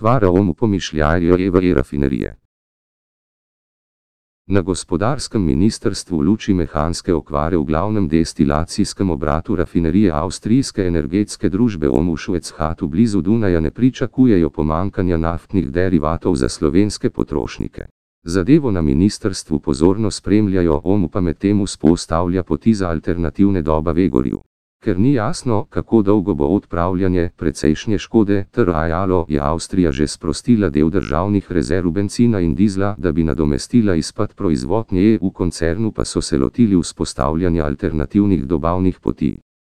okvara omu pomišljajo EVE rafinerije. Na gospodarskem ministrstvu luči mehanske okvare v glavnem destilacijskem obratu rafinerije avstrijske energetske družbe OMU Šveckhatu blizu Dunaja ne pričakujejo pomankanja naftnih derivatov za slovenske potrošnike. Zadevo na ministrstvu pozorno spremljajo, OMU pa medtem vzpostavlja poti za alternativne dobave goriv. Ker ni jasno, kako dolgo bo odpravljanje precejšnje škode trajalo, je Avstrija že sprostila del državnih rezerv bencina in dizla, da bi nadomestila izpad proizvodnje, v koncernu pa so se lotili vzpostavljanja alternativnih dobavnih poti.